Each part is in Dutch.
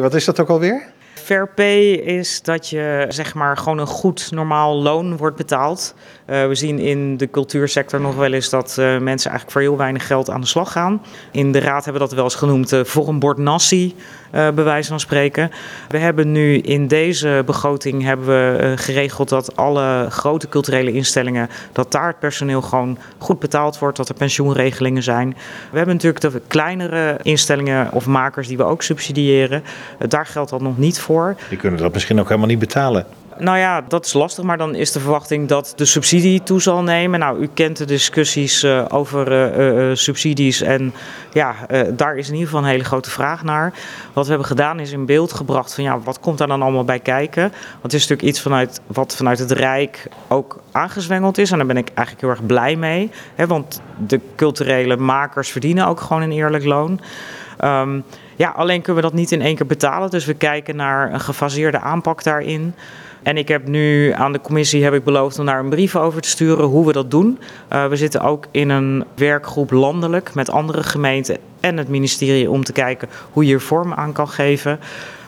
Wat is dat ook alweer? Fair pay is dat je zeg maar gewoon een goed normaal loon wordt betaald. Uh, we zien in de cultuursector nog wel eens dat uh, mensen eigenlijk voor heel weinig geld aan de slag gaan. In de raad hebben we dat wel eens genoemd uh, voor een bord nasi, bij wijze van spreken. We hebben nu in deze begroting hebben we geregeld dat alle grote culturele instellingen, dat daar het personeel gewoon goed betaald wordt, dat er pensioenregelingen zijn. We hebben natuurlijk de kleinere instellingen of makers die we ook subsidiëren. daar geldt dat nog niet voor. Die kunnen dat misschien ook helemaal niet betalen. Nou ja, dat is lastig, maar dan is de verwachting dat de subsidie toe zal nemen. Nou, u kent de discussies uh, over uh, uh, subsidies en ja, daar is in ieder geval een hele grote vraag naar. Wat we hebben gedaan is in beeld gebracht van ja, wat komt daar dan allemaal bij kijken? Want het is natuurlijk iets vanuit, wat vanuit het Rijk ook aangezwengeld is en daar ben ik eigenlijk heel erg blij mee. Hè, want de culturele makers verdienen ook gewoon een eerlijk loon. Um, ja, alleen kunnen we dat niet in één keer betalen. Dus we kijken naar een gefaseerde aanpak daarin. En ik heb nu aan de commissie heb ik beloofd om daar een brief over te sturen hoe we dat doen. Uh, we zitten ook in een werkgroep landelijk met andere gemeenten en het ministerie om te kijken hoe je er vorm aan kan geven.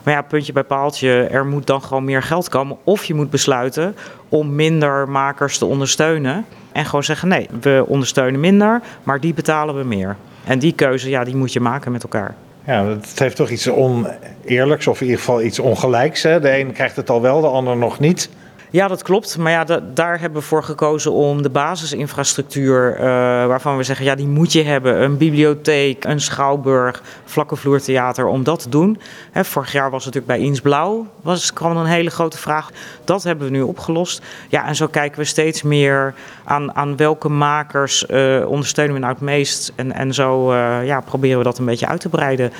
Maar ja, puntje bij paaltje, er moet dan gewoon meer geld komen. Of je moet besluiten om minder makers te ondersteunen. En gewoon zeggen, nee, we ondersteunen minder, maar die betalen we meer. En die keuze, ja, die moet je maken met elkaar. Ja, het heeft toch iets oneerlijks of in ieder geval iets ongelijks. Hè? De een krijgt het al wel, de ander nog niet. Ja, dat klopt. Maar ja, daar hebben we voor gekozen om de basisinfrastructuur, uh, waarvan we zeggen, ja, die moet je hebben. Een bibliotheek, een schouwburg, vlakkenvloertheater, om dat te doen. Hè, vorig jaar was het natuurlijk bij Eens Blauw, was kwam een hele grote vraag. Dat hebben we nu opgelost. Ja, en zo kijken we steeds meer aan, aan welke makers uh, ondersteunen we nou het meest. En, en zo uh, ja, proberen we dat een beetje uit te breiden.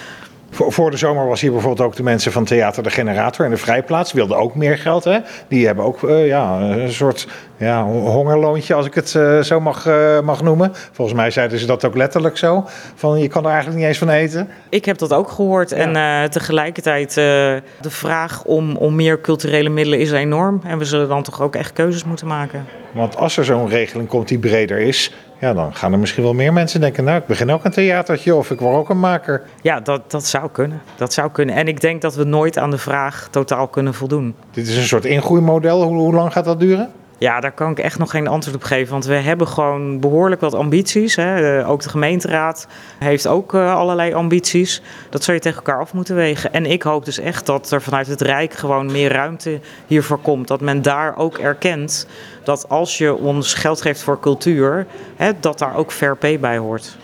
Voor, de zomer was hier bijvoorbeeld ook de mensen van Theater de Generator en de Vrijplaats. wilden ook meer geld. Hè? Die hebben ook uh, ja, een soort ja, hongerloontje, als ik het uh, zo mag, uh, mag noemen. Volgens mij zeiden ze dat ook letterlijk zo. Van je kan er eigenlijk niet eens van eten. Ik heb dat ook gehoord. Ja. En tegelijkertijd de vraag om, om meer culturele middelen is enorm. En we zullen dan toch ook echt keuzes moeten maken. Want als er zo'n regeling komt die breder is, ja, dan gaan er misschien wel meer mensen denken: Nou, ik begin ook een theatertje of ik word ook een maker. Ja, dat, dat zou kunnen. Dat zou kunnen. En ik denk dat we nooit aan de vraag totaal kunnen voldoen. Dit is een soort ingroeimodel. Hoe, hoe lang gaat dat duren? Ja, daar kan ik echt nog geen antwoord op geven. Want we hebben gewoon behoorlijk wat ambities. Hè. ook de gemeenteraad heeft ook uh, allerlei ambities. Dat zou je tegen elkaar af moeten wegen. En ik hoop dus echt dat er vanuit het Rijk gewoon meer ruimte hiervoor komt. Dat men daar ook erkent dat als je ons geld geeft voor cultuur, hè, dat daar ook fair pay bij hoort.